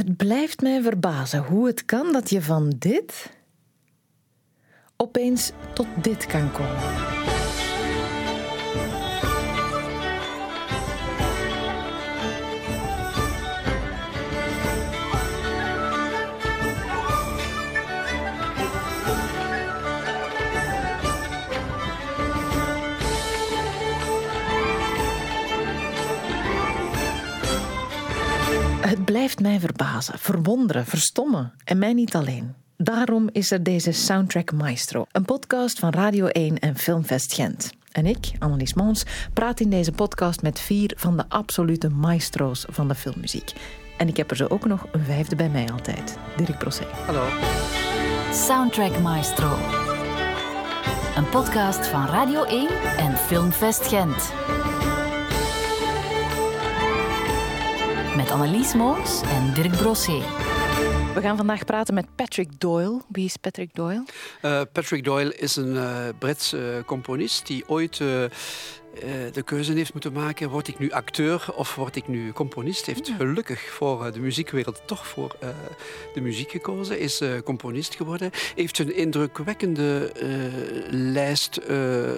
Het blijft mij verbazen hoe het kan dat je van dit opeens tot dit kan komen. Het blijft mij verbazen, verwonderen, verstommen. En mij niet alleen. Daarom is er deze Soundtrack Maestro, een podcast van Radio 1 en Filmfest Gent. En ik, Annelies Mons, praat in deze podcast met vier van de absolute maestro's van de filmmuziek. En ik heb er zo ook nog een vijfde bij mij altijd, Dirk Brosset. Hallo. Soundtrack Maestro. Een podcast van Radio 1 en Filmfest Gent. Met Annelies Moons en Dirk Brosset. We gaan vandaag praten met Patrick Doyle. Wie is Patrick Doyle? Uh, Patrick Doyle is een uh, Brits uh, componist die ooit uh, de keuze heeft moeten maken: word ik nu acteur of word ik nu componist? Heeft gelukkig voor uh, de muziekwereld toch voor uh, de muziek gekozen, is componist geworden. Heeft een indrukwekkende lijst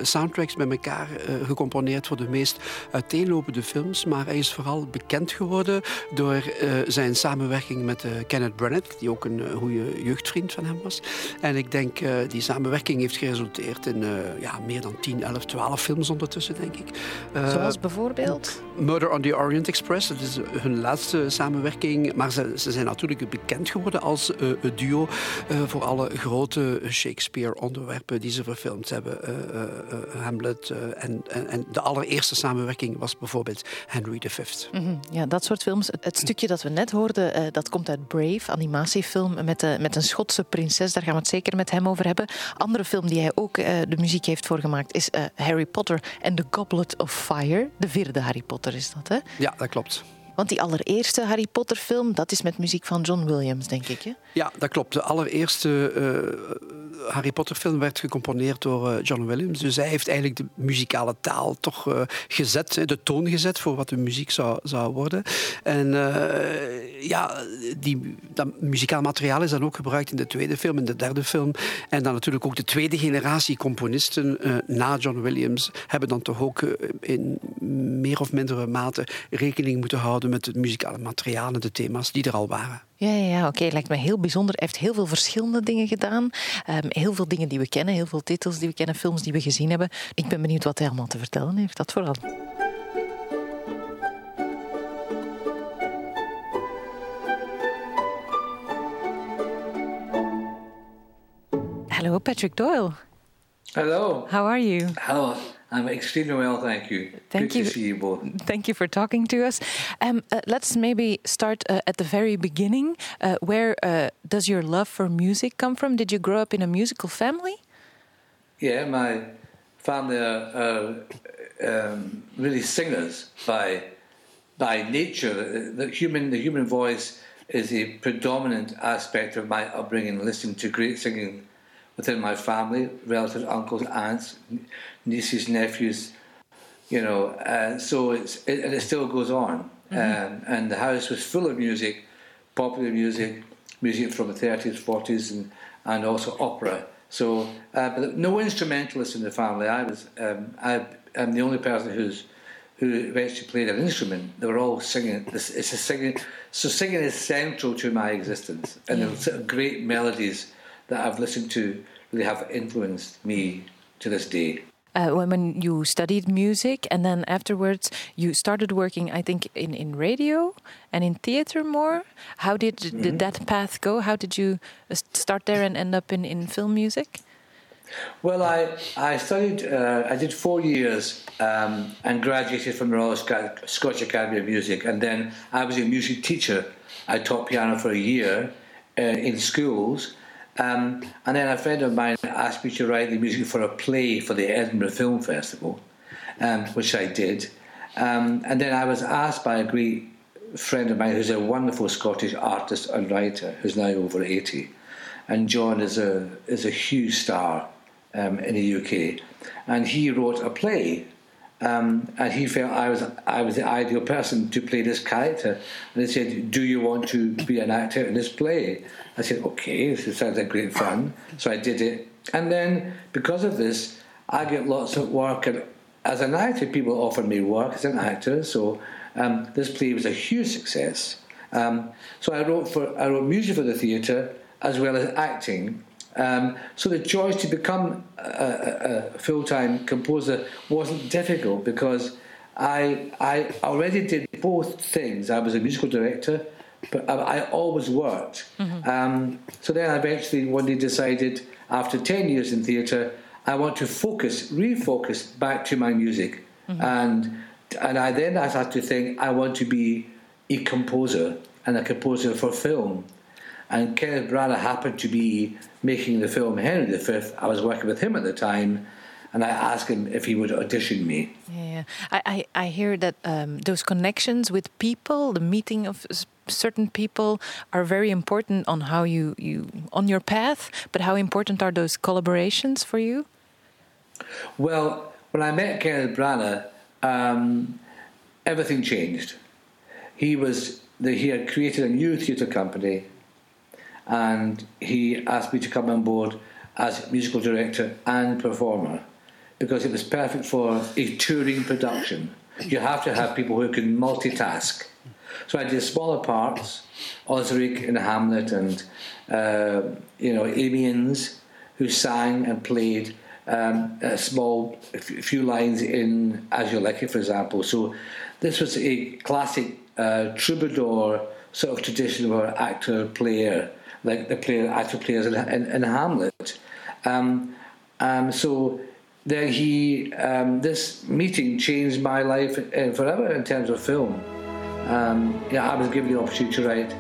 soundtracks met elkaar gecomponeerd voor de meest uiteenlopende films. Maar hij is vooral bekend geworden door zijn samenwerking met Kenneth Branagh, die ook een goede jeugdvriend van hem was. En ik denk die samenwerking heeft geresulteerd in ja, meer dan 10, 11, 12 films ondertussen denk ik. Uh, Zoals bijvoorbeeld? Murder on the Orient Express, dat is hun laatste samenwerking. Maar ze, ze zijn natuurlijk bekend geworden als uh, duo uh, voor alle grote Shakespeare-onderwerpen die ze verfilmd hebben. Hamlet en, en, en, de allereerste samenwerking was bijvoorbeeld Henry V. Mm -hmm. Ja, dat soort films. Het, het, stukje dat we net hoorden, dat komt uit Brave, animatiefilm met, met een Schotse prinses. Daar gaan we het zeker met hem over hebben. Andere film die hij ook de muziek heeft voorgemaakt is Harry Potter en The Goblet of Fire. De vierde Harry Potter is dat, hè? Ja, dat klopt. Want die allereerste Harry Potter film, dat is met muziek van John Williams, denk ik. Hè? Ja, dat klopt. De allereerste uh, Harry Potter film werd gecomponeerd door uh, John Williams. Dus hij heeft eigenlijk de muzikale taal toch uh, gezet, de toon gezet voor wat de muziek zou, zou worden. En ja, die, dat muzikaal materiaal is dan ook gebruikt in de tweede film, in de derde film. En dan natuurlijk ook de tweede generatie componisten na John Williams hebben dan toch ook in meer of mindere mate rekening moeten houden met het muzikale materiaal en de thema's die er al waren. Ja, ja, ja oké. Okay. Lijkt me heel bijzonder. Hij heeft heel veel verschillende dingen gedaan. Um, heel veel dingen die we kennen, heel veel titels die we kennen, films die we gezien hebben. Ik ben benieuwd wat hij allemaal te vertellen heeft. Dat vooral. Hello, Patrick Doyle. Hello. How are you? Hello. I'm extremely well, thank you. Thank Good you. to see you both. Thank you for talking to us. Um, uh, let's maybe start uh, at the very beginning. Uh, where uh, does your love for music come from? Did you grow up in a musical family? Yeah, my family are, are um, really singers by by nature. The, the human the human voice is a predominant aspect of my upbringing. Listening to great singing within my family, relatives, uncles, aunts, nieces, nephews, you know. Uh, so it's it, and it still goes on. Mm-hmm. Um, and the house was full of music, popular music, music from the 30s, 40s, and, and also opera. So, uh, but no instrumentalists in the family. I was, um, I, am the only person who's who eventually played an instrument. They were all singing. It's, it's a singing. So singing is central to my existence, and yeah. the great melodies that I've listened to really have influenced me to this day. Uh, when, when you studied music and then afterwards you started working i think in, in radio and in theater more. How did, mm -hmm. did that path go? How did you uh, start there and end up in, in film music? Well i, I studied uh, i did four years um, and graduated from the royal scottish academy of music. And then i was a music teacher. I taught piano for a year uh, in schools um, and then a friend of mine asked me to write the music for a play for the Edinburgh Film Festival, um, which I did. Um, and then I was asked by a great friend of mine who's a wonderful Scottish artist and writer who's now over 80. And John is a, is a huge star um, in the UK. And he wrote a play Um, and he felt I was I was the ideal person to play this character. And he said, "Do you want to be an actor in this play?" I said, "Okay, this sounds like great fun." So I did it, and then because of this, I get lots of work. And as an actor, people offered me work as an actor. So um, this play was a huge success. Um, so I wrote for I wrote music for the theatre as well as acting. Um, so the choice to become a, a, a full-time composer wasn't difficult because I I already did both things. I was a musical director, but I, I always worked. Mm-hmm. Um, so then I eventually one day decided, after ten years in theatre, I want to focus, refocus back to my music, mm-hmm. and and I then I had to think I want to be a composer and a composer for film. And Kenneth Branagh happened to be making the film Henry V. I was working with him at the time, and I asked him if he would audition me. Yeah, I, I, I hear that um, those connections with people, the meeting of certain people, are very important on how you, you on your path. But how important are those collaborations for you? Well, when I met Kenneth Branagh, um, everything changed. He was the, he had created a new theatre company and he asked me to come on board as musical director and performer because it was perfect for a touring production. You have to have people who can multitask. So I did smaller parts, Osric in Hamlet, and uh, you know Amiens, who sang and played um, a small a few lines in As You Like It, for example. So this was a classic uh, troubadour sort of tradition where actor player like the player, actor players in, in, in Hamlet. Um, um, so then he, um, this meeting changed my life uh, forever in terms of film. Um, yeah, I was given the opportunity to write,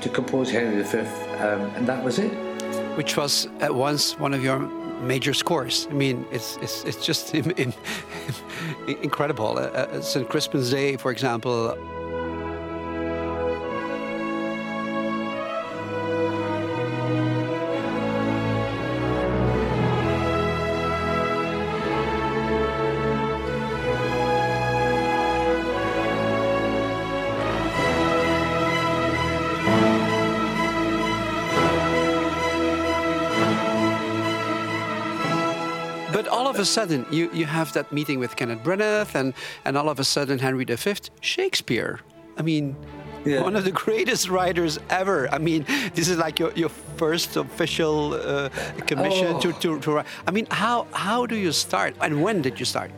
to compose Henry V, um, and that was it. Which was at once one of your major scores. I mean, it's it's it's just in, in, incredible. Uh, uh, St. Crispin's Day, for example. Of a sudden, you, you have that meeting with Kenneth Branagh, and, and all of a sudden, Henry V, Shakespeare. I mean, yeah. one of the greatest writers ever. I mean, this is like your, your first official uh, commission oh. to, to, to write. I mean, how, how do you start, and when did you start?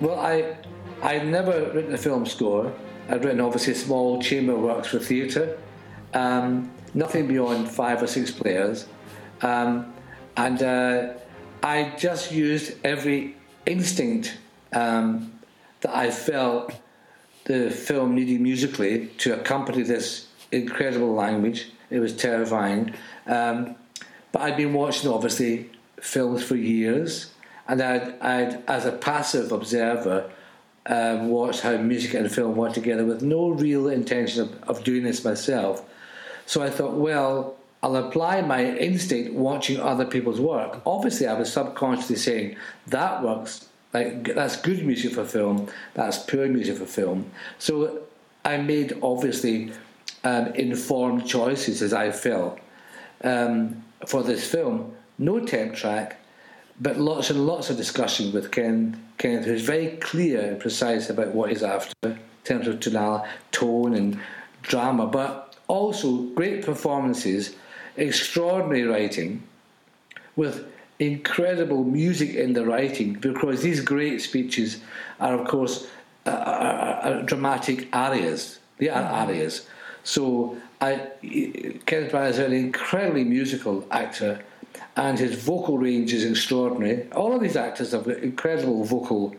Well, I, I've never written a film score. I've written obviously small chamber works for theatre, um, nothing beyond five or six players. Um, and uh, I just used every instinct um, that I felt the film needed musically to accompany this incredible language. It was terrifying. Um, but I'd been watching, obviously, films for years, and I'd, I'd as a passive observer, uh, watched how music and film work together with no real intention of, of doing this myself. So I thought, well, I'll apply my instinct watching other people's work. Obviously, I was subconsciously saying that works. Like that's good music for film. That's poor music for film. So I made obviously um, informed choices as I felt um, for this film. No temp track, but lots and lots of discussion with Ken Kenneth, who's very clear and precise about what he's after in terms of tonal, tone and drama, but also great performances extraordinary writing with incredible music in the writing because these great speeches are, of course, uh, are, are dramatic arias. They are arias. So I, Kenneth Branagh is an incredibly musical actor, and his vocal range is extraordinary. All of these actors have incredible vocal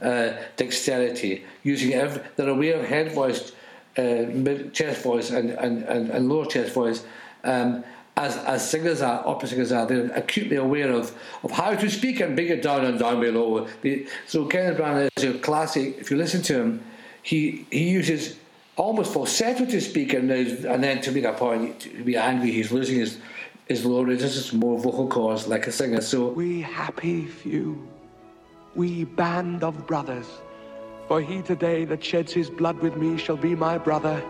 uh, dexterity, using every, they're aware of head voice, uh, chest voice, and, and, and, and lower chest voice um, as, as singers are, opera singers are, they're acutely aware of, of how to speak and bring it down and down below. so Kenneth Branagh is a classic. If you listen to him, he he uses almost falsetto to speak, and, and then to make a point, to be angry, he's losing his his low registers, more vocal cords like a singer. So we happy few we band of brothers. For he today that sheds his blood with me shall be my brother.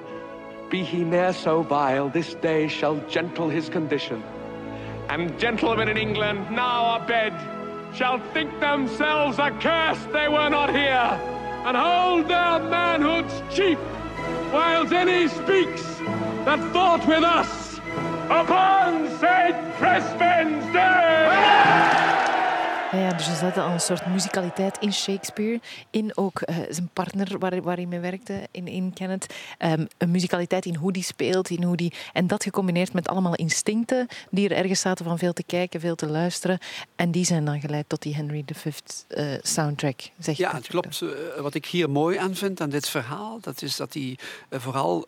Be he ne'er so vile, this day shall gentle his condition. And gentlemen in England, now abed, shall think themselves accursed they were not here, and hold their manhood's cheap, whiles any speaks that thought with us upon St. Crispin's Day! Ja, dus er zat al een soort muzikaliteit in Shakespeare. In ook uh, zijn partner waar, waar hij mee werkte, in, in Kenneth. Um, een muzikaliteit in hoe die speelt. In hoe die, en dat gecombineerd met allemaal instincten die er ergens zaten van veel te kijken, veel te luisteren. En die zijn dan geleid tot die Henry V uh, soundtrack. Zeg ja, het klopt. Uh, wat ik hier mooi aan vind aan dit verhaal, dat is dat hij vooral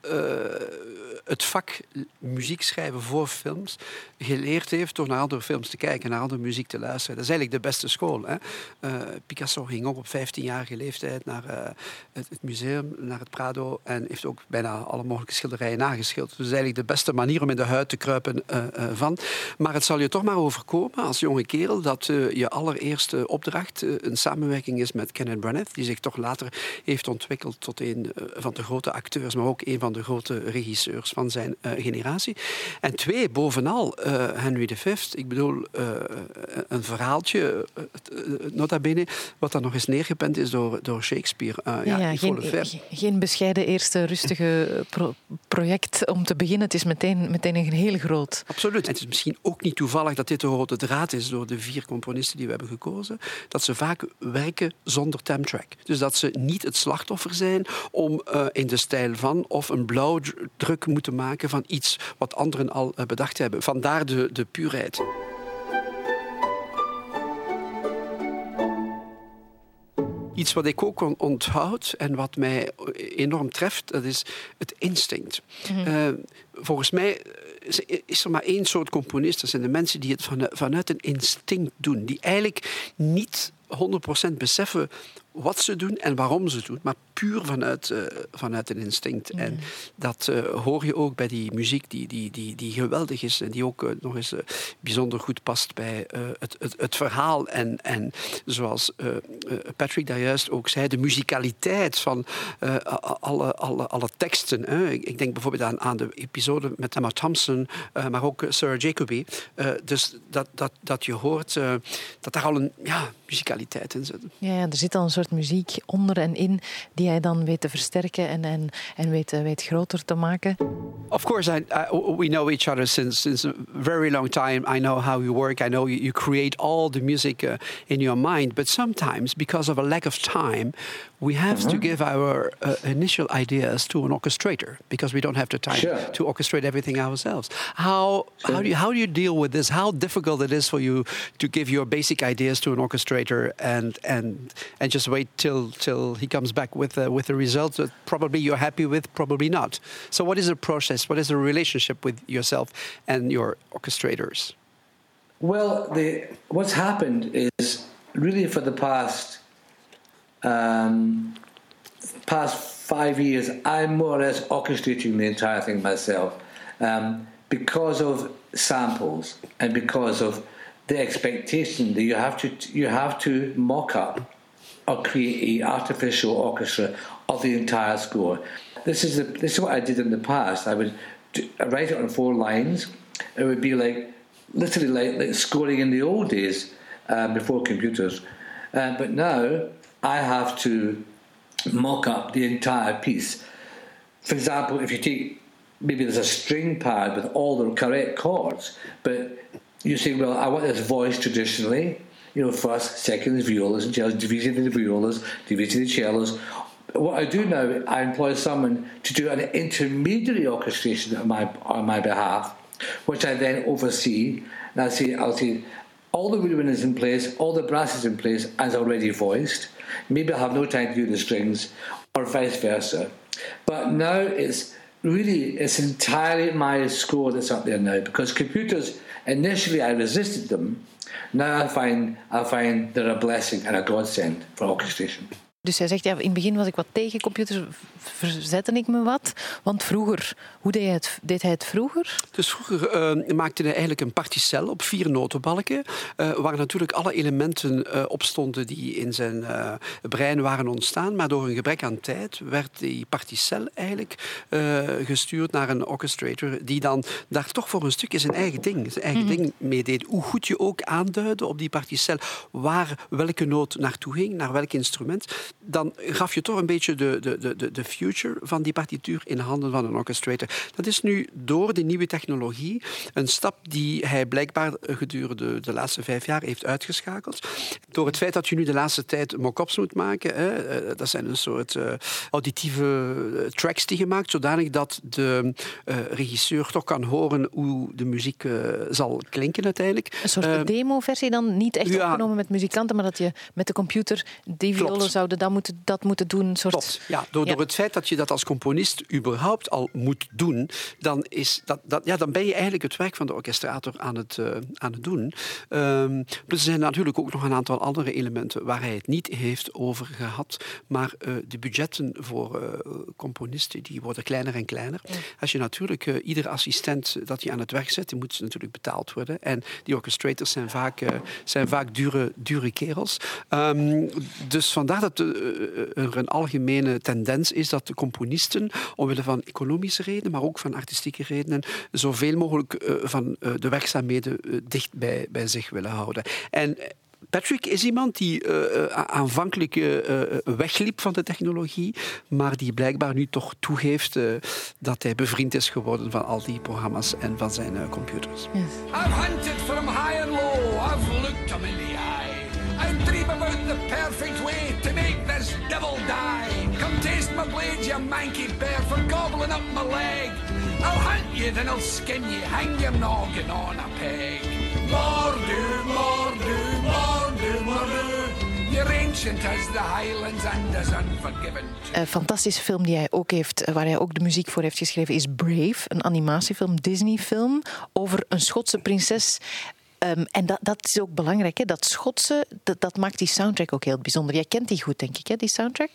het vak muziek schrijven voor films geleerd heeft door naar andere films te kijken, naar andere muziek te luisteren. Dat is eigenlijk de beste school. Hè? Uh, Picasso ging ook op 15-jarige leeftijd naar uh, het, museum, naar het Prado en heeft ook bijna alle mogelijke schilderijen nageschilderd. Dus eigenlijk de beste manier om in de huid te kruipen uh, van. Maar het zal je toch maar overkomen als jonge kerel dat je allereerste opdracht een samenwerking is met Kenneth Branagh, die zich toch later heeft ontwikkeld tot een van de grote acteurs, maar ook een van de grote regisseurs van zijn generatie. En twee, bovenal Henry V. Ik bedoel, een verhaaltje eh, eh, nota bene, wat dan nog eens neergepend is door, door Shakespeare. Uh, ja, ja geen, geen, bescheiden eerste rustige pro project om te beginnen. Het is meteen, meteen een heel groot. Absoluut. En het is misschien ook niet toevallig dat dit de rode draad is door de vier componisten die we hebben gekozen. Dat ze vaak werken zonder temtrack. Dus dat ze niet het slachtoffer zijn om uh, in de stijl van of een blauwdruk moeten maken van iets wat anderen al bedacht hebben. Vandaar de, de puurheid. Iets wat ik ook onthoud en wat mij enorm treft, dat is het instinct. Mm -hmm. uh, volgens mij is er maar één soort componist. Dat zijn de mensen die het vanuit een instinct doen. Die eigenlijk niet 100% beseffen wat ze doen en waarom ze het doen, maar puur vanuit, uh, vanuit een instinct. Ja. En dat uh, hoor je ook bij die muziek die, die, die, die geweldig is en die ook uh, nog eens bijzonder goed past bij het, het, het verhaal. En, en zoals Patrick daar juist ook zei, de muzikaliteit van alle, alle, alle teksten. Hè. Ik denk bijvoorbeeld aan, aan de episode met Emma Thompson, maar ook Sir Jacoby. dus dat, dat, dat je hoort dat daar al een ja, muzikaliteit in zit. Ja, ja, er zit al een soort muziek onder en in die hij dan weet te versterken en, en, en weet, weet groter te maken. Of course, I, I, we know each other since, since a very long time. I know how you work. I know you, you create all the music uh, in your mind. But sometimes, because of a lack of time, we have mm -hmm. to mm-hmm. give our uh, initial ideas to an orchestrator because we don't have the time sure. to orchestrate everything ourselves. How, sure. how, do you, how do you deal with this? How difficult it is for you to give your basic ideas to an orchestrator and, and, and just wait till, till he comes back with, uh, with the results that probably you're happy with, probably not. So, what is the process? What is the relationship with yourself and your orchestrators? Well, the, what's happened is really for the past um, past five years, I'm more or less orchestrating the entire thing myself um, because of samples and because of the expectation that you have to you have to mock up or create a artificial orchestra of the entire score. This is the, this is what I did in the past. I would do, write it on four lines. It would be like literally like, like scoring in the old days uh, before computers. Uh, but now I have to mock up the entire piece. For example, if you take maybe there's a string pad with all the correct chords, but you say, well, I want this voice traditionally, you know, first, second, violas and cellos, division of the violas, division of the cellos. What I do now, I employ someone to do an intermediary orchestration on my on my behalf, which I then oversee. And I say, I'll see all the woodwind is in place, all the brass is in place, as already voiced. Maybe I have no time to do the strings, or vice versa. But now it's really it's entirely my score that's up there now because computers initially I resisted them. Now I find I find they're a blessing and a godsend for orchestration. Dus hij zegt, ja, in het begin was ik wat tegen computers, verzette ik me wat. Want vroeger, hoe deed hij het, deed hij het vroeger? Dus vroeger uh, maakte hij eigenlijk een particel op vier notenbalken, uh, waar natuurlijk alle elementen uh, op stonden die in zijn brein waren ontstaan. Maar door een gebrek aan tijd werd die particel eigenlijk gestuurd naar een orchestrator, die dan daar toch voor een stukje zijn eigen ding, zijn eigen mm -hmm. ding mee deed. Hoe goed je ook aanduidde op die particel waar welke noot naartoe ging, naar welk instrument, dan gaf je toch een beetje de, de, de, de future van die partituur in handen van een orchestrator. Dat is nu door de nieuwe technologie een stap die hij blijkbaar gedurende de laatste vijf jaar heeft uitgeschakeld. Door het feit dat je nu de laatste tijd mock-ups moet maken, hè, eh, dat zijn een soort uh, auditieve eh, tracks die gemaakt, zodanig dat de uh, regisseur toch kan horen hoe de muziek uh, zal klinken uiteindelijk. Een soort demo-versie dan, niet echt ja, opgenomen met muzikanten, maar dat je met de computer die violen zouden dan moeten, dat moeten doen. Soort... Klopt, ja. Door, ja. door het feit dat je dat als componist überhaupt al moet doen, dan, is dat, dat, ja, dan ben je eigenlijk het werk van de orchestrator aan het, uh, aan het doen. Um, er zijn natuurlijk ook nog een aantal andere elementen waar hij het niet heeft over gehad. Maar uh, de budgetten voor uh, componisten die worden kleiner en kleiner. Ja. Als je natuurlijk ieder assistent dat je aan het werk zet, die moet natuurlijk betaald worden. En die orchestrators zijn vaak, zijn vaak dure, dure kerels. Um, dus vandaar dat er een algemene tendens is dat de componisten, omwille van economische redenen, maar ook van artistieke redenen, zoveel mogelijk uh, van uh, de werkzaamheden uh, dicht bij, bij zich willen houden. En Patrick is iemand die uh, aanvankelijk uh, wegliep van de technologie, maar die blijkbaar nu toch toegeeft dat hij bevriend is geworden van al die programma's en van zijn computers. Yes. My blade, you manky bear, for gobbling up my leg. I'll hunt you, then I'll skin you, hang your noggin on a peg. Mordu, mordu, mordu, mordu. Een fantastische film die hij ook heeft, waar hij ook de muziek voor heeft geschreven, is Brave, een animatiefilm, Disney-film over een Schotse prinses Um, en dat, dat is ook belangrijk, hè? dat Schotse, dat, maakt die soundtrack ook heel bijzonder. Jij kent die goed, denk ik, hè, die soundtrack?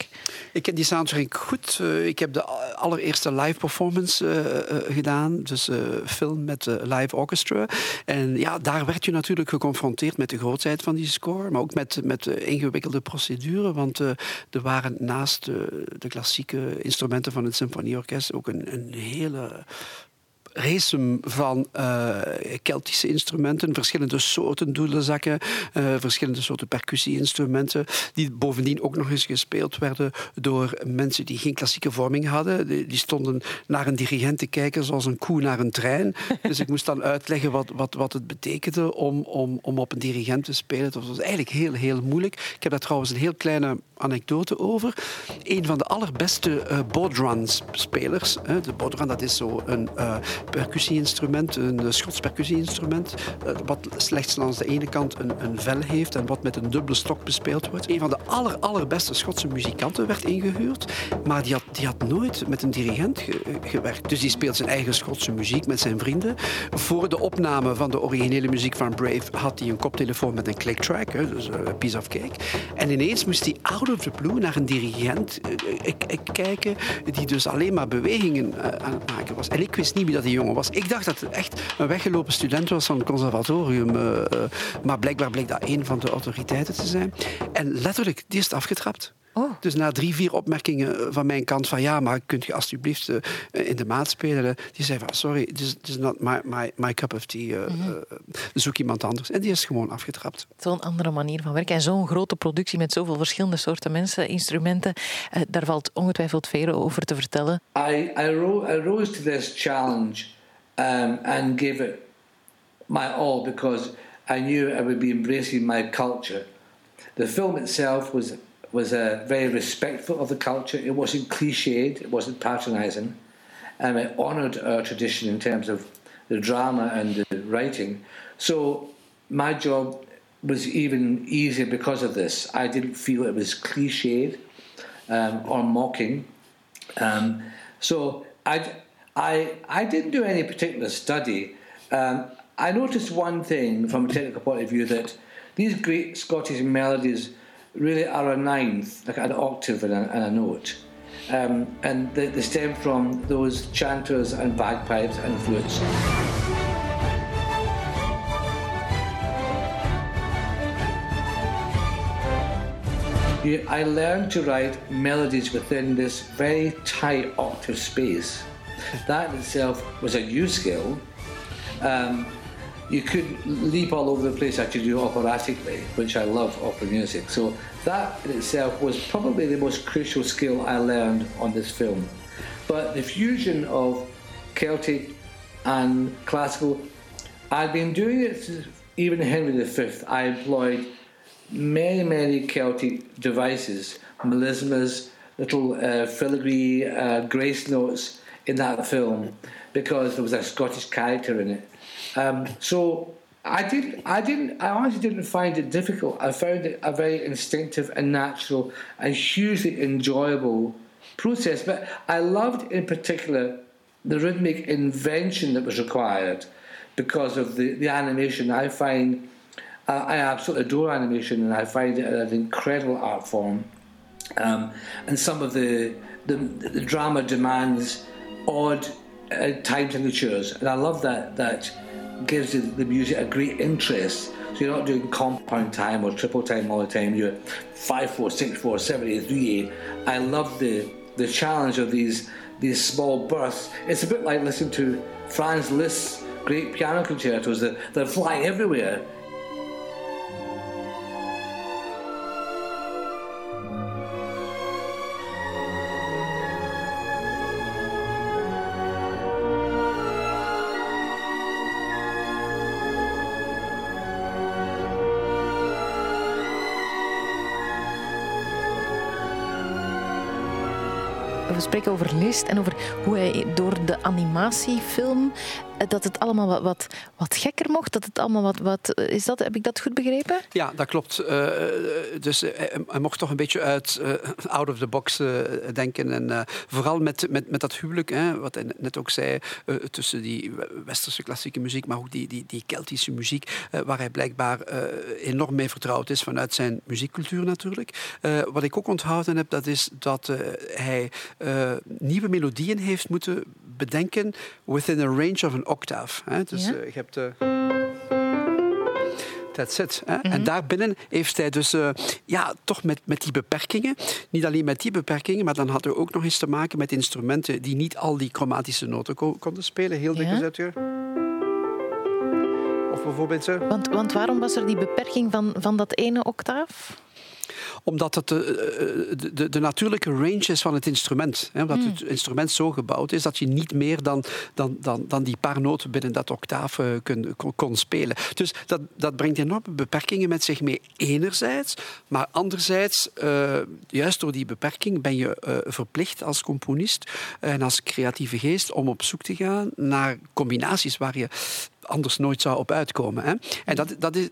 Ik ken die soundtrack goed. Uh, ik heb de allereerste live performance uh, uh, gedaan, dus film met live orchestra. En ja, daar werd je natuurlijk geconfronteerd met de grootheid van die score, maar ook met, met ingewikkelde procedure, want er waren naast de klassieke instrumenten van het symfonieorkest ook een, een hele race van uh, Keltische instrumenten, verschillende soorten doedelzakken, uh, verschillende soorten percussie-instrumenten, die bovendien ook nog eens gespeeld werden door mensen die geen klassieke vorming hadden. Die, die stonden naar een dirigent te kijken zoals een koe naar een trein. Dus ik moest dan uitleggen wat, wat, wat het betekende om, om, om op een dirigent te spelen. Dat was eigenlijk heel, heel moeilijk. Ik heb daar trouwens een heel kleine anekdote over. Een van de allerbeste uh, bodhrán-spelers. De bodhrán, dat is zo een percussie-instrument, een Schots percussie-instrument, uh, wat slechts langs de ene kant een, een vel heeft en wat met een dubbele stok bespeeld wordt. Een van de aller, allerbeste Schotse muzikanten werd ingehuurd, maar die had, die had nooit met een dirigent ge, gewerkt. Dus die speelt zijn eigen Schotse muziek met zijn vrienden. Voor de opname van de originele muziek van Brave had hij een koptelefoon met een click track, dus een piece of cake. En ineens moest hij out of the blue naar een dirigent kijken die dus alleen maar bewegingen aan het maken was. En ik wist niet wie dat was. Ik dacht dat het echt een weggelopen student was van het conservatorium. maar blijkbaar bleek dat een van de autoriteiten te zijn. En letterlijk, die is afgetrapt. Oh. Dus na drie, vier opmerkingen van mijn kant van ja, maar kunt je alsjeblieft uh, in de maat spelen? Die zei van sorry, this is not my, my, my cup of tea. Uh, mm -hmm. uh, zoek iemand anders. En die is gewoon afgetrapt. Zo'n andere manier van werken. En zo'n grote productie met zoveel verschillende soorten mensen, instrumenten. daar valt ongetwijfeld veel over te vertellen. I, I, rose, I rose to this challenge um, and gave it my all because I knew I would be embracing my culture. The film itself was was uh, very respectful of the culture. It wasn't cliched, it wasn't patronising, and it honoured our tradition in terms of the drama and the writing. So my job was even easier because of this. I didn't feel it was cliched um, or mocking. Um, so I, I, I didn't do any particular study. Um, I noticed one thing from a technical point of view that these great Scottish melodies really are a ninth, like an octave and a, and a note. Um, and they, they stem from those chanters and bagpipes and flutes. I learned to write melodies within this very tight octave space. That in itself was a new skill. Um, you could leap all over the place actually do operatically, which I love opera music. So that in itself was probably the most crucial skill I learned on this film. But the fusion of Celtic and classical, I've been doing it even Henry V. I employed many, many Celtic devices, melismas, little uh, filigree uh, grace notes in that film because there was a Scottish character in it. Um, so I did. I didn't. I honestly didn't find it difficult. I found it a very instinctive and natural and hugely enjoyable process. But I loved, in particular, the rhythmic invention that was required because of the, the animation. I find I absolutely adore animation, and I find it an incredible art form. Um, and some of the, the, the drama demands odd uh, time signatures, and I love that that gives the, the music a great interest. So you're not doing compound time or triple time all the time. You're five four six four seven eight three eight. I love the the challenge of these these small bursts. It's a bit like listening to Franz Liszt's great piano concertos. They're, they're flying everywhere spreken over List en over hoe hij door de animatiefilm dat het allemaal wat, wat, wat gekker mocht. Dat het allemaal wat, wat. Eh, is dat, heb ik dat goed begrepen? Ja, dat klopt. Uh, dus hij mocht toch een beetje uit out of the box denken. En vooral met, met, met dat huwelijk, hè, wat hij net ook zei, tussen die westerse klassieke muziek, maar ook die, die, die Keltische muziek, waar hij blijkbaar enorm mee vertrouwd is vanuit zijn muziekcultuur natuurlijk. wat ik ook onthouden heb, dat is dat hij nieuwe melodieën heeft moeten bedenken within a range of an octave. Hè. Dus ja. uh, je hebt... Uh, That's it. Hè? Mm -hmm. En daarbinnen heeft hij dus uh, ja, toch met, met die beperkingen, niet alleen met die beperkingen, maar dan had hij ook nog eens te maken met instrumenten die niet al die chromatische noten ko konden spelen. Heel dikwijls ja. Of bijvoorbeeld zo. Want, want waarom was er die beperking van, van dat ene octaaf? Omdat het de, de, de, de, natuurlijke range is van het instrument. Hè? Omdat mm. het instrument zo gebouwd is dat je niet meer dan, dan, dan, dan die paar noten binnen dat octaaf uh, kon, kon, spelen. Dus dat, dat brengt enorme beperkingen met zich mee, enerzijds. Maar anderzijds, uh, juist door die beperking ben je uh, verplicht als componist en als creatieve geest om op zoek te gaan naar combinaties waar je anders nooit zou op uitkomen. Hè? En dat, dat is,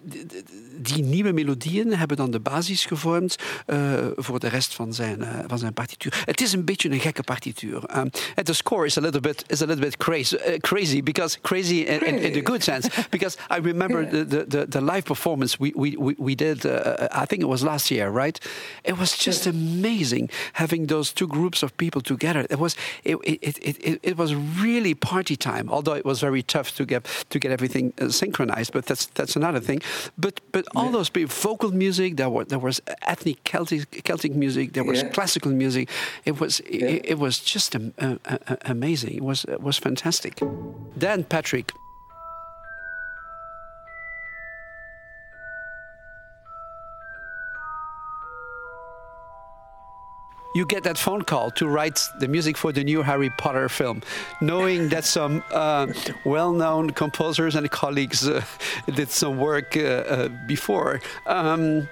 die nieuwe melodieën hebben dan de basis gevormd uh, voor de rest van zijn, uh, van zijn partituur. Het is een beetje een gekke partituur. Um, and the score is a little bit, is a little bit crazy, crazy because crazy in, in, in, the good sense. Because I remember the, the, the, live performance we, we, we did, I think it was last year, right? It was just amazing having those two groups of people together. It was, it, it, it, it, was really party time, although it was very tough to get, to get get everything uh, synchronized, but that's that's another thing. But but all yeah. those people, vocal music, there was there was ethnic Celtic Celtic music, there was yeah. classical music. It was yeah. it, it, was just um, uh, uh, amazing. It was it was fantastic. Dan Patrick. You get that phone call to write the music for the new Harry Potter film, knowing that some uh, well known composers and colleagues uh, did some work uh, uh before. Um,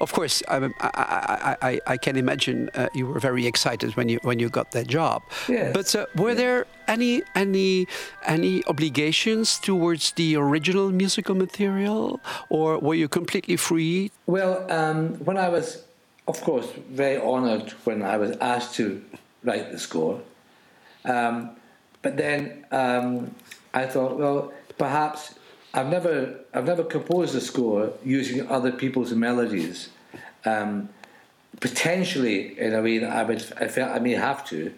of course, I, I, I, I can imagine uh, you were very excited when you when you got that job. Yes. But uh, were there any any any obligations towards the original musical material, or were you completely free? Well, um, when I was of course, very honoured when I was asked to write the score. Um, but then um, I thought, well, perhaps I've never I've never composed a score using other people's melodies, um, potentially in a way that I would I felt I may have to.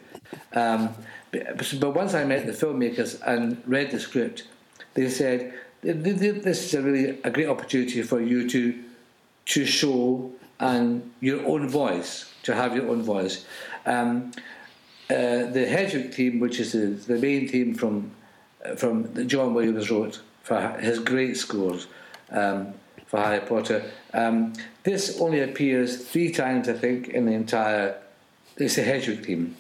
Um, but, but once I met the filmmakers and read the script, they said this is a really a great opportunity for you to to show and your own voice, to have your own voice. Um, uh, the Hedwig theme, which is the, the main theme from from that John Williams wrote for his great scores um, for Harry Potter. Um, this only appears three times, I think, in the entire. It's the Hedwig theme.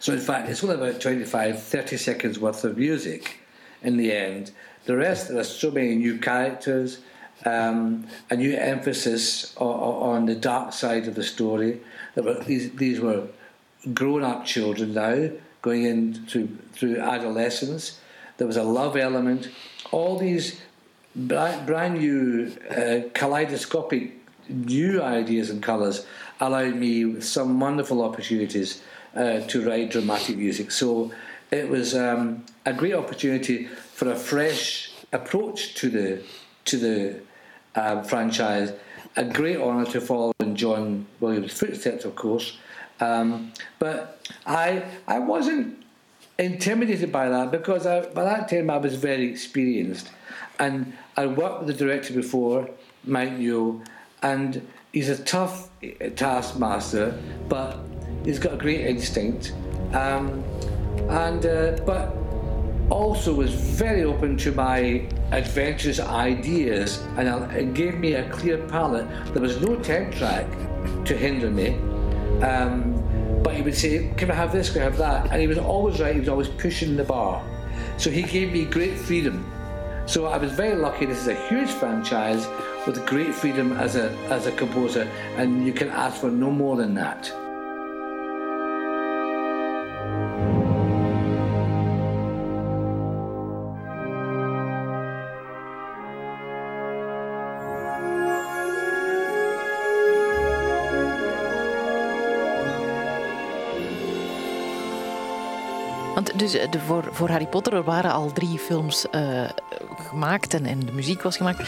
So, in fact, it's only about 25, 30 seconds worth of music in the end. The rest, there are so many new characters, um, a new emphasis on, on, the dark side of the story. Were, these, these were grown up children now going into through adolescence. There was a love element. All these brand new uh, kaleidoscopic new ideas and colours allowed me some wonderful opportunities uh, to write dramatic music. So it was um, a great opportunity for a fresh approach to the to the uh, franchise. A great honour to follow in John Williams' footsteps, of course. Um, but I I wasn't intimidated by that because I, by that time I was very experienced, and I worked with the director before, Mike Newell, and he's a tough taskmaster, but he's got a great instinct, um, and uh, but also was very open to my adventurous ideas, and gave me a clear palette. There was no temp track to hinder me. Um, but he would say, Can I have this? Can I have that? And he was always right, he was always pushing the bar. So he gave me great freedom. So I was very lucky. This is a huge franchise with great freedom as a, as a composer, and you can ask for no more than that. Dus eh, voor, Harry Potter er waren al drie films uh, gemaakt en, de muziek was gemaakt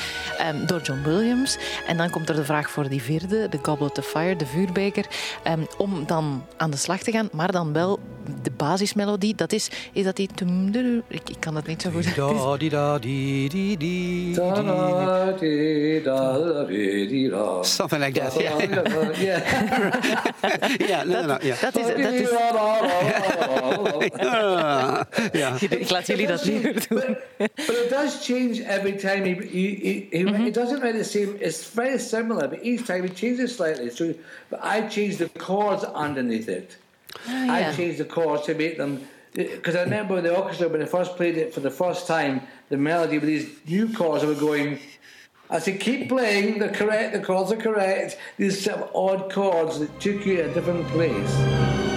um, door John Williams. En dan komt er de vraag voor die vierde, de Goblet of Fire, de vuurbeker, um, om dan aan de slag te gaan, maar dan wel de basismelodie, dat is, is dat die... Ik, kan dat niet zo goed. Something like that. Yeah. yeah. Dat is ja. Ik laat jullie dat liever doen. But, but it does change every time. He, he, he, he mm-hmm. It doesn't really seem. It's very similar, but each time he changes slightly. So, but I change the chords underneath it. Oh, yeah. I changed the chords to make them because I remember the orchestra when they first played it for the first time, the melody with these new chords were going. I said, keep playing. They're correct. The chords are correct. These odd chords that took you to a different place.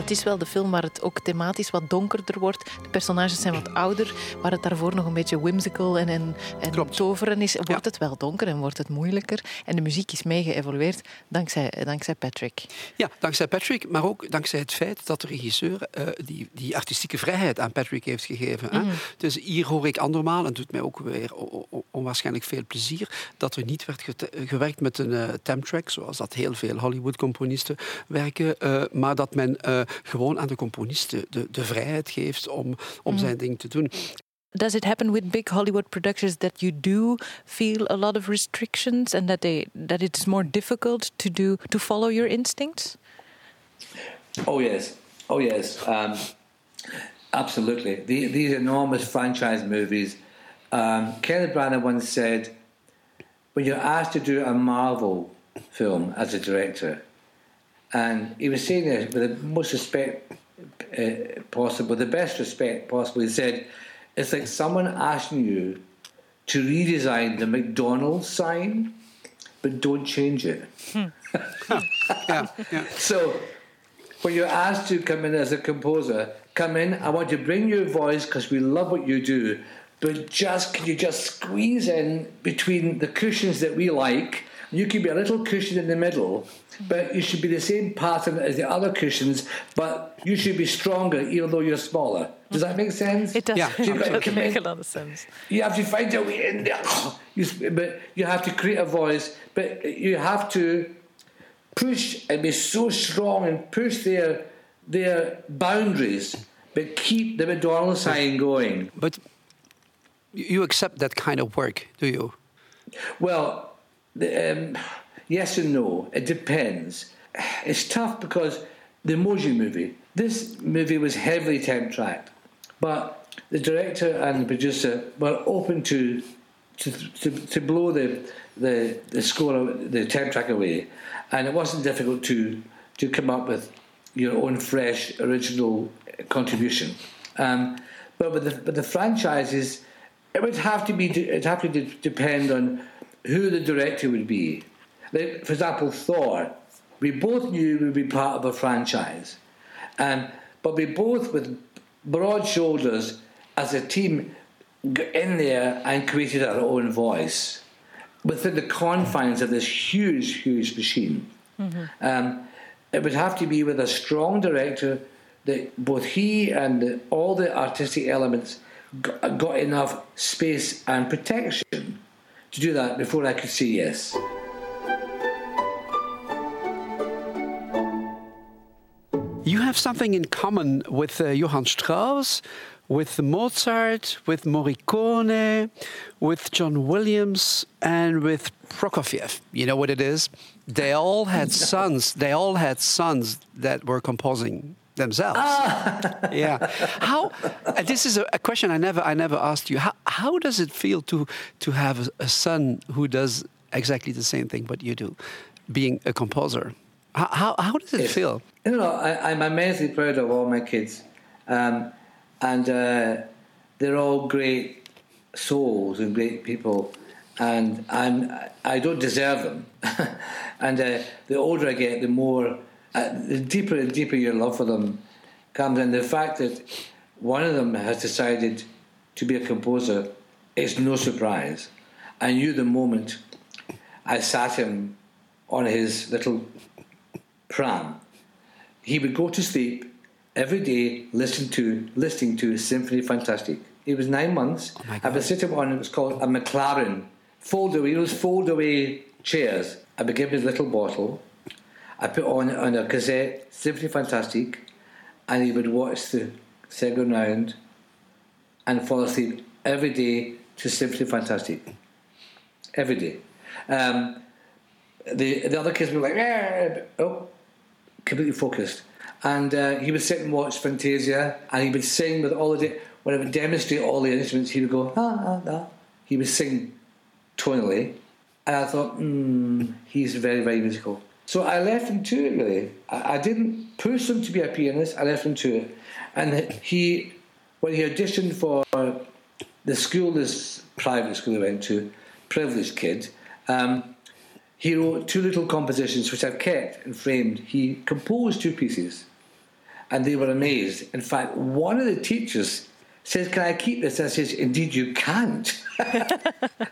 Het is wel de film waar het ook thematisch wat donkerder wordt. De personages zijn wat ouder. Waar het daarvoor nog een beetje whimsical en, en, en toveren is, wordt het wel donker en wordt het moeilijker. En de muziek is mee geëvolueerd dankzij, dankzij Patrick. Ja, dankzij Patrick, maar ook dankzij het feit dat de regisseur uh, die, die artistieke vrijheid aan Patrick heeft gegeven. Hè? Mhm. Dus hier hoor ik andermaal, en het doet mij ook weer onwaarschijnlijk veel plezier, dat er niet werd gewerkt met een uh, zoals dat heel veel Hollywood-componisten werken, uh, maar dat men gewoon aan de componist de, de, de vrijheid geeft om, om mm. zijn ding te doen. Does it happen with big Hollywood productions that you do feel a lot of restrictions and that they that it's more difficult to do to follow your instincts? Oh yes, oh yes, um, absolutely. The, these enormous franchise movies. Um, Kenneth Branagh once said, "When you're asked to do a Marvel film as a director, And he was saying this with the most respect uh, possible, the best respect possible. He said, It's like someone asking you to redesign the McDonald's sign, but don't change it. Hmm. yeah, yeah. So, when you're asked to come in as a composer, come in, I want to bring your voice because we love what you do, but just can you just squeeze in between the cushions that we like You could be a little cushion in the middle, but you should be the same pattern as the other cushions, but you should be stronger even though you're smaller. Does that make sense? It does. Yeah, it absolutely. does make a lot of sense. You have to find your way in there. You, but you have to create a voice, but you have to push and be so strong and push their their boundaries, but keep the McDonald's sign going. But you you accept that kind of work, do you? Well, the, um, yes and no. It depends. It's tough because the emoji movie. This movie was heavily temp tracked, but the director and the producer were open to to, to, to blow the, the the score the temp track away, and it wasn't difficult to to come up with your own fresh original contribution. Um, but with the, with the franchises, it would have to be it have to de- depend on who the director would be. Like, for example, Thor. We both knew we'd be part of a franchise, um, but we both, with broad shoulders, as a team, got in there and created our own voice within the confines of this huge, huge machine. Um, it would have to be with a strong director that both he and the, all the artistic elements got, got enough space and protection to do that before I could say yes. You have something in common with uh, Johann Strauss, with Mozart, with Morricone, with John Williams, and with Prokofiev. You know what it is? They all had sons. They all had sons that were composing themselves. yeah. How? uh, this is a, a question I never, I never asked you. How, how does it feel to to have a, a son who does exactly the same thing what you do, being a composer? How, how, how does it feel? You know, I, I'm immensely proud of all my kids, um, and uh, they're all great souls and great people, and I'm I don't deserve them. and uh, the older I get, the more, uh, the deeper and deeper your love for them comes, and the fact that one of them has decided to be a composer is no surprise. I knew the moment I sat him on his little pram he would go to sleep every day listening to listening to Symphonie Fantastique. He was nine months. Oh I would sit him on it was called a Maclaren fold away. Those fold away chairs. I would give him his little bottle. I put on on a cassette Symphonie Fantastique, and he would watch the second round and fall asleep every day to Symphonie Fantastique. Every day. Um, the the other kids were like, oh, completely focused. And uh, he would sit and watch Fantasia, and he would sing with all the. When I would demonstrate all the instruments, he would go, ah, ah, ah. He would sing tonally, and I thought, hmm, he's very, very musical. So I left him to it, really. I, I didn't push him to be a pianist, I left him to it. And he, when he auditioned for the school, this private school he went to, privileged kid, um, he wrote two little compositions which I've kept and framed. He composed two pieces and they were amazed. In fact, one of the teachers says, Can I keep this? I says, Indeed, you can't.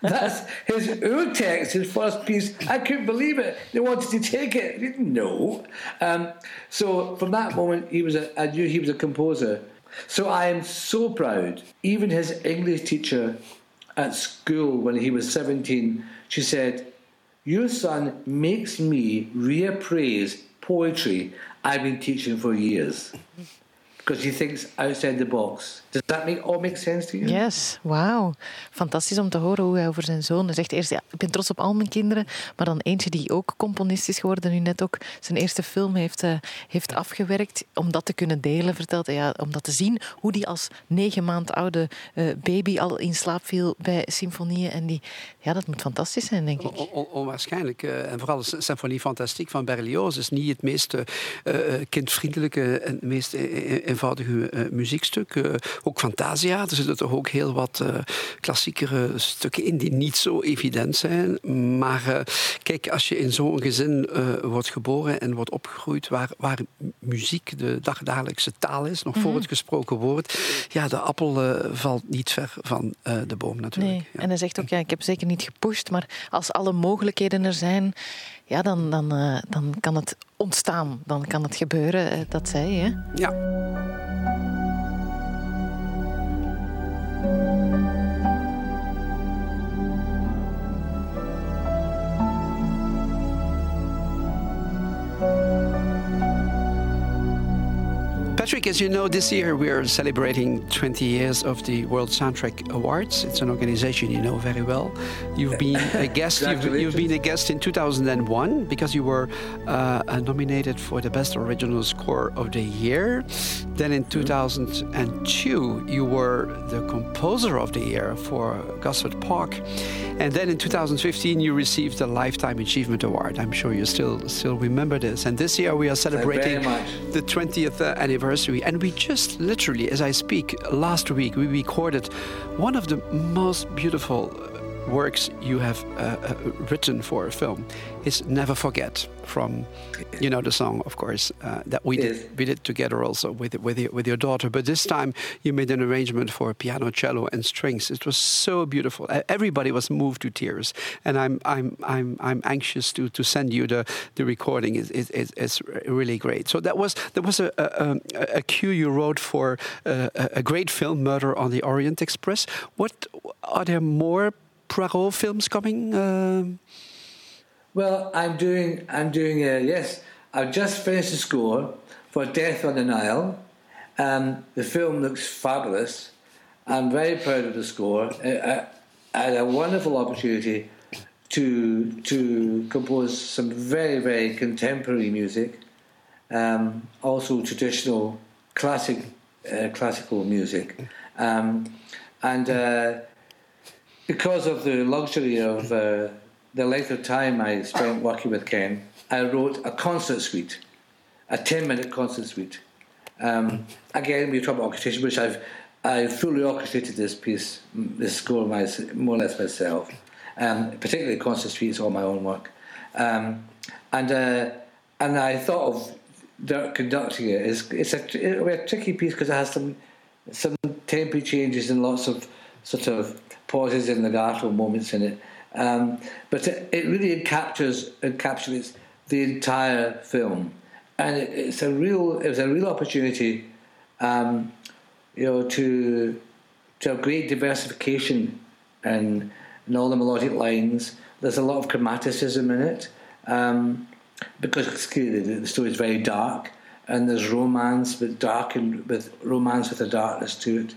That's his text, his first piece. I couldn't believe it. They wanted to take it. I didn't know. Um, so from that moment, he was a, I knew he was a composer. So I am so proud. Even his English teacher at school when he was 17, she said, Your son makes me reappraise poetry I've been teaching for years. Because he thinks outside the box. Does that make all make sense to you? Yes, wauw. Fantastisch om te horen hoe hij over zijn zoon zegt. Eerst, ja, ik ben trots op al mijn kinderen, maar dan eentje die ook componist is geworden, nu net ook zijn eerste film heeft, uh, heeft afgewerkt. Om dat te kunnen delen, vertelt hij, ja, om dat te zien, hoe die als negen maand oude uh, baby al in slaap viel bij symfonieën. En die, ja, dat moet fantastisch zijn, denk ik. On, on, onwaarschijnlijk. Uh, en vooral de Symfonie Fantastique van Berlioz is niet het meest kindvriendelijke en het meest eenvoudige uh, muziekstuk. Uh, ook Fantasia, er zitten toch ook heel wat uh, klassiekere stukken in die niet zo evident zijn. Maar kijk, als je in zo'n gezin wordt geboren en wordt opgegroeid waar, waar muziek de dagdagelijkse taal is, nog mm -hmm. voor mhm. het gesproken woord, ja, de appel valt niet ver van de boom natuurlijk. Nee. En hij zegt ook, ja, ik heb zeker niet gepusht, maar als alle mogelijkheden er zijn, ja, dan, dan, uh, dan kan het ontstaan. Dan kan het gebeuren, uh, dat zei je. Ja. Patrick, as you know, this year we are celebrating 20 years of the World Soundtrack Awards. It's an organization you know very well. You've been a guest. you've, you've, been a guest in 2001 because you were uh, nominated for the Best Original Score of the Year. Then in 2002, you were the Composer of the Year for Gosford Park, and then in 2015, you received the Lifetime Achievement Award. I'm sure you still still remember this. And this year we are celebrating the 20th anniversary anniversary. And we just literally, as I speak, last week, we recorded one of the most beautiful works you have uh, uh, written for a film is Never Forget from, you know, the song, of course, uh, that we did, we did together also with with your, with your daughter. But this time you made an arrangement for piano, cello, and strings. It was so beautiful. Everybody was moved to tears, and I'm I'm I'm I'm anxious to to send you the the recording. It, it, it it's really great. So that was that was a a, a cue you wrote for uh, a great film, Murder on the Orient Express. What are there more Poirot films coming? Uh... Well, I'm doing. I'm doing. Uh, yes, I've just finished the score for Death on the Nile. Um, the film looks fabulous. I'm very proud of the score. I, I had a wonderful opportunity to to compose some very very contemporary music, um, also traditional classic uh, classical music, um, and uh, because of the luxury of uh, the length of time I spent working with Ken, I wrote a concert suite, a 10 minute concert suite. Um, again, we talk about orchestration, which I've I fully orchestrated this piece, this score, my, more or less myself. Um, particularly concert suites, all my own work. Um, and uh, and I thought of conducting it. It's, it's a, a tricky piece because it has some some tempo changes and lots of sort of pauses and legato moments in it. Um, but it, it, really captures encapsulates the entire film, and it, it's a real it was a real opportunity, um, you know, to to have great diversification and in all the melodic lines. There's a lot of chromaticism in it um, because clearly the, the story is very dark, and there's romance, but dark and with romance with a darkness to it.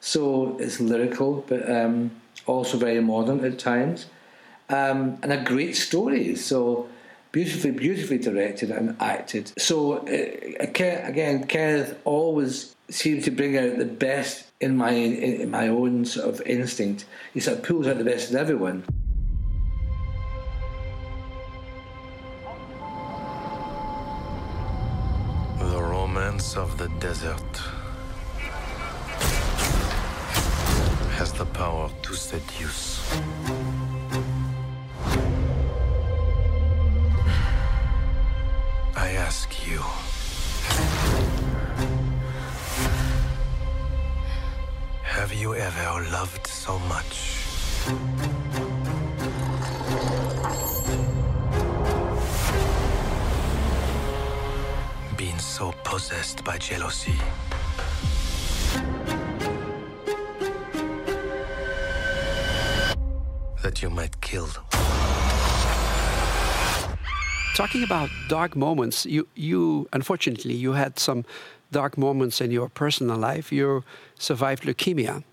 So it's lyrical, but um, also very modern at times, um, and a great story. So beautifully, beautifully directed and acted. So uh, again, Kenneth always seemed to bring out the best in my in my own sort of instinct. He sort of pulls out the best in everyone. The romance of the desert. The power to seduce. I ask you. Have you ever loved so much? Been so possessed by jealousy? That you might kill. them. Talking about dark moments, you, you unfortunately you had some dark moments in your personal life. You survived leukemia,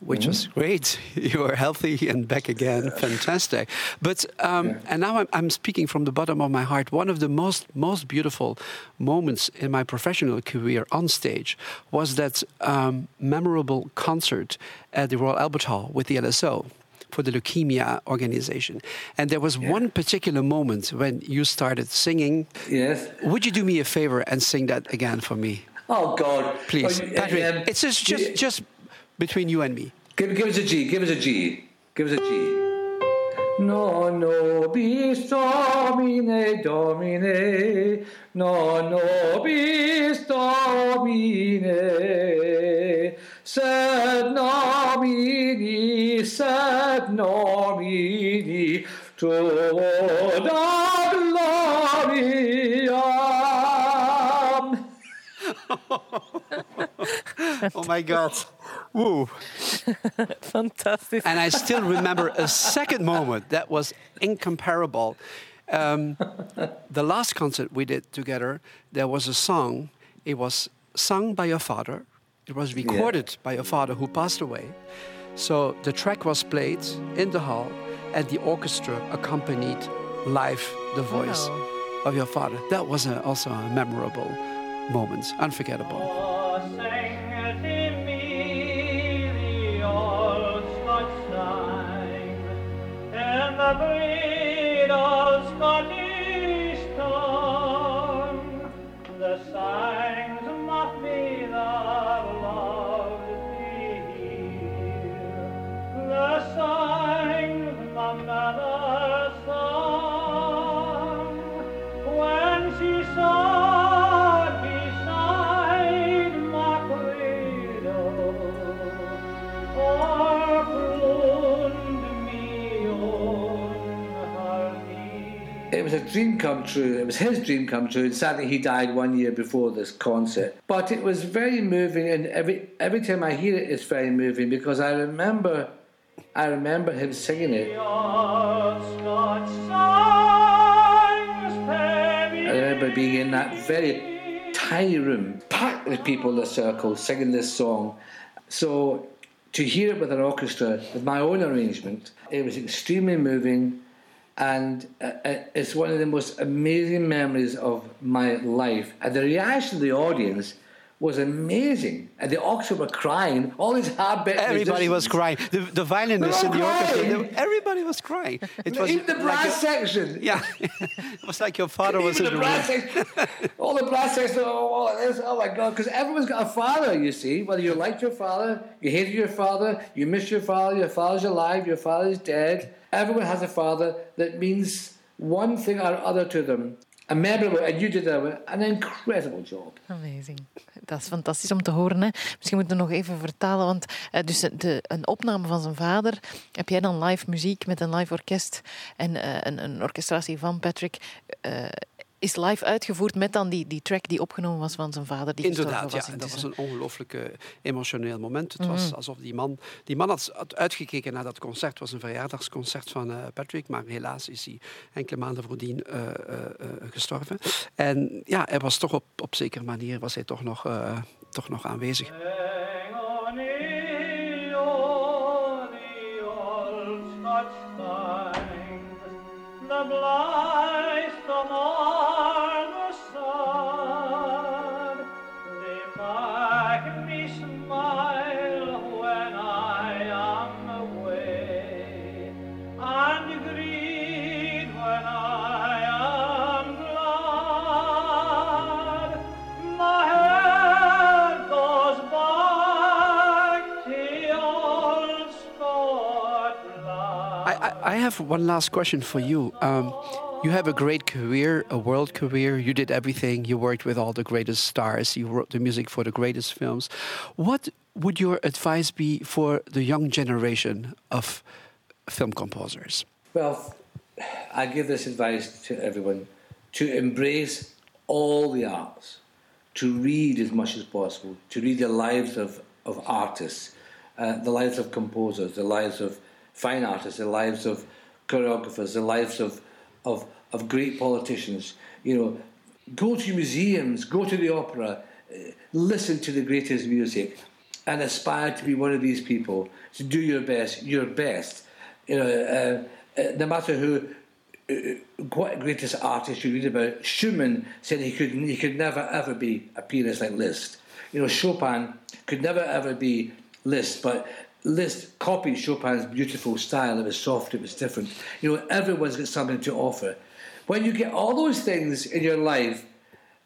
which mm -hmm. was great. You were healthy and back again, fantastic. But um, yeah. and now I'm, I'm, speaking from the bottom of my heart. One of the most most beautiful moments in my professional career on stage was that um, memorable concert at the Royal Albert Hall with the LSO for the leukemia organization. And there was yeah. one particular moment when you started singing. Yes. Would you do me a favor and sing that again for me? Oh God! Please, Oh, Patrick. um, it's just, just, just between you and me. Give, give us a G. Give us a G. Give us a G. No, no, bis domine, domine. No, no, bis domine. Sed nomini, sed nomini. Toda gloriam. Oh my God. Woo. Fantastic. And I still remember a second moment that was incomparable. Um, the last concert we did together, there was a song. It was sung by your father. It was recorded by your father who passed away. So the track was played in the hall, and the orchestra accompanied live the voice Wow. of your father. That was a, also a memorable moment, unforgettable. Dream come true. It was his dream come true. And sadly, he died one year before this concert. But it was very moving, and every every time I hear it, it's very moving because I remember, I remember him singing it. I remember being in that very tiny room, packed with people in a circle, singing this song. So to hear it with an orchestra, with my own arrangement, it was extremely moving, and uh, uh, it's one of the most amazing memories of my life. And the reaction of the audience was amazing, and the orchestra were crying. All these hard Everybody was crying. The, the violinists in the orchestra, they- everybody was crying. It was Even the like brass your- section. Yeah, it was like your father was in the the brass section, all the brass section, oh, oh, oh my God, because everyone's got a father, you see. Whether you liked your father, you hated your father, you miss your father, your father's alive, your father's dead. Everyone has a father that means one thing or other to them. And you did a, an incredible job. Amazing. Dat is fantastisch om te horen. Hè? Misschien moeten we nog even vertalen. Want eh, dus de, een opname van zijn vader. Heb jij dan live muziek met een live orkest en eh, een, een orchestratie van Patrick. eh, is live uitgevoerd met dan die, die track die opgenomen was van zijn vader. Die Inderdaad, gestorven ja. was En dat was een ongelooflijk eh, emotioneel moment. Het Mhm. was alsof die man... Die man had, uitgekeken naar dat concert. Het was een verjaardagsconcert van eh, Patrick. Maar helaas is hij enkele maanden voordien eh, eh, eh, gestorven. En ja, hij was toch op, op zekere manier was hij toch nog, eh, toch nog aanwezig. Have one last question for you. Um, you have a great career, a world career. You did everything. You worked with all the greatest stars. You wrote the music for the greatest films. What would your advice be for the young generation of film composers? Well, I give this advice to everyone to embrace all the arts, to read as much as possible, to read the lives of, of artists, uh, the lives of composers, the lives of fine artists, the lives of choreographers, the lives of, of, of great politicians. You know, go to museums, go to the opera, uh, listen to the greatest music, and aspire to be one of these people. To do your best, your best. You know, uh, uh, no matter who, uh, what greatest artist you read about, Schumann said he could he could never ever be a pianist like Liszt. You know, Chopin could never ever be Liszt, but Liszt copied Chopin's beautiful style. It was soft, it was different. You know, everyone's got something to offer. When you get all those things in your life,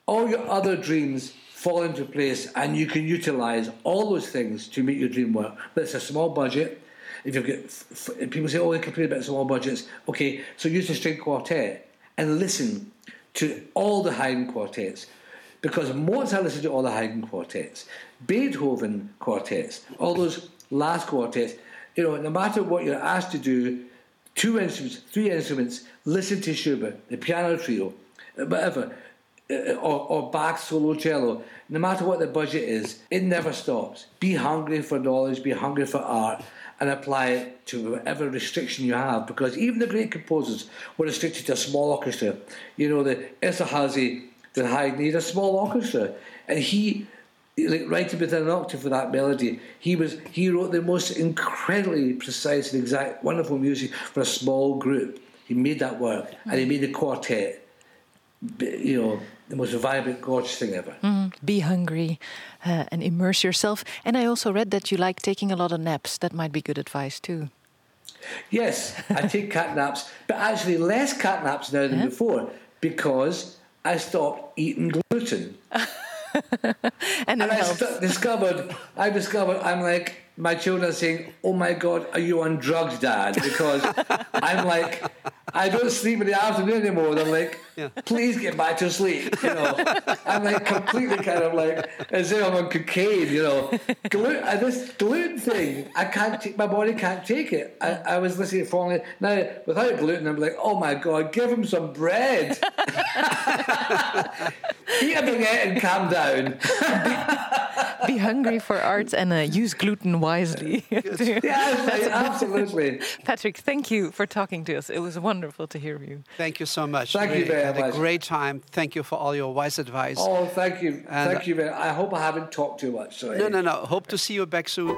all your other dreams fall into place and you can utilize all those things to make your dream work. But it's a small budget. If you've got f- f- people say, oh, they complain about small budgets. Okay, so use the string quartet and listen to all the Haydn quartets. Because Mozart listened to all the Haydn quartets, Beethoven quartets, all those last quartet, You know, no matter what you're asked to do, two instruments, three instruments, listen to Schubert, the piano trio, whatever, uh, or, or Bach solo cello. No matter what the budget is, it never stops. Be hungry for knowledge, be hungry for art, and apply it to whatever restriction you have. Because even the great composers were restricted to a small orchestra. You know, the Esterhazy, the Haydn, he had a small orchestra, and he like writing within an octave for that melody. He was he wrote the most incredibly precise and exact, wonderful music for a small group. He made that work, and he made the quartet. You know, the most vibrant, gorgeous thing ever. Be hungry uh, and immerse yourself. And I also read that you like taking a lot of naps. That might be good advice too. Yes, I take cat naps, but actually less cat naps now than before because I stopped eating gluten. And And I st- discovered, I discovered, I'm like, my children are saying, "Oh my God, are you on drugs, Dad?" Because I'm like, I don't sleep in the afternoon anymore. And I'm like, please get back to sleep. You know, I'm like completely kind of like as if I'm on cocaine. You know, gluten, uh, this gluten thing, I can't. Take, my body can't take it. I, I was listening to falling now without gluten. I'm like, oh my God, give him some bread. Eat a baguette and calm down. Be hungry for art and uh, use gluten wisely. Yes, absolutely. Patrick, thank you for talking to us. It was wonderful to hear you. Thank you so much. Thank you Really very had much. a great time. Thank you for all your wise advice. Oh, thank you, And- thank you very. I hope I haven't talked too much. Sorry. No, no, no. Hope to see you back soon.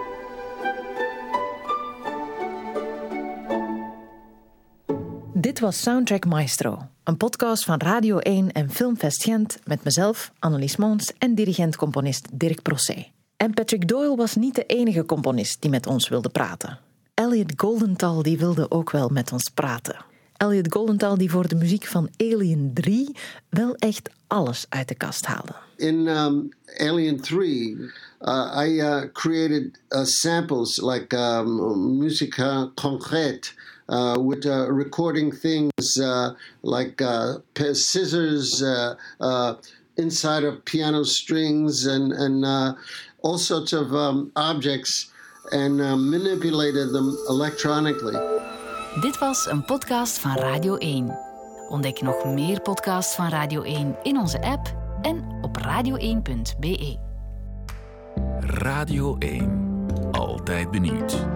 Dit was Soundtrack Maestro, een podcast van Radio 1 en Filmfest Gent met mezelf, Annelies Moons en dirigent-componist Dirk Prossé. En Patrick Doyle was niet de enige componist die met ons wilde praten. Elliot Goldenthal die wilde ook wel met ons praten. Elliot Goldenthal die voor de muziek van Alien 3 wel echt alles uit de kast haalde. in um, Alien 3, uh, I uh, created uh, samples like um, musica concrete uh, with uh, recording things uh, like uh, scissors uh, uh, inside of piano strings and, and uh, all sorts of um, objects and uh, manipulated them electronically. Dit was een podcast van Radio 1. Ontdek nog meer podcasts van Radio 1 in onze app en op radio1.be. Radio 1. Altijd benieuwd.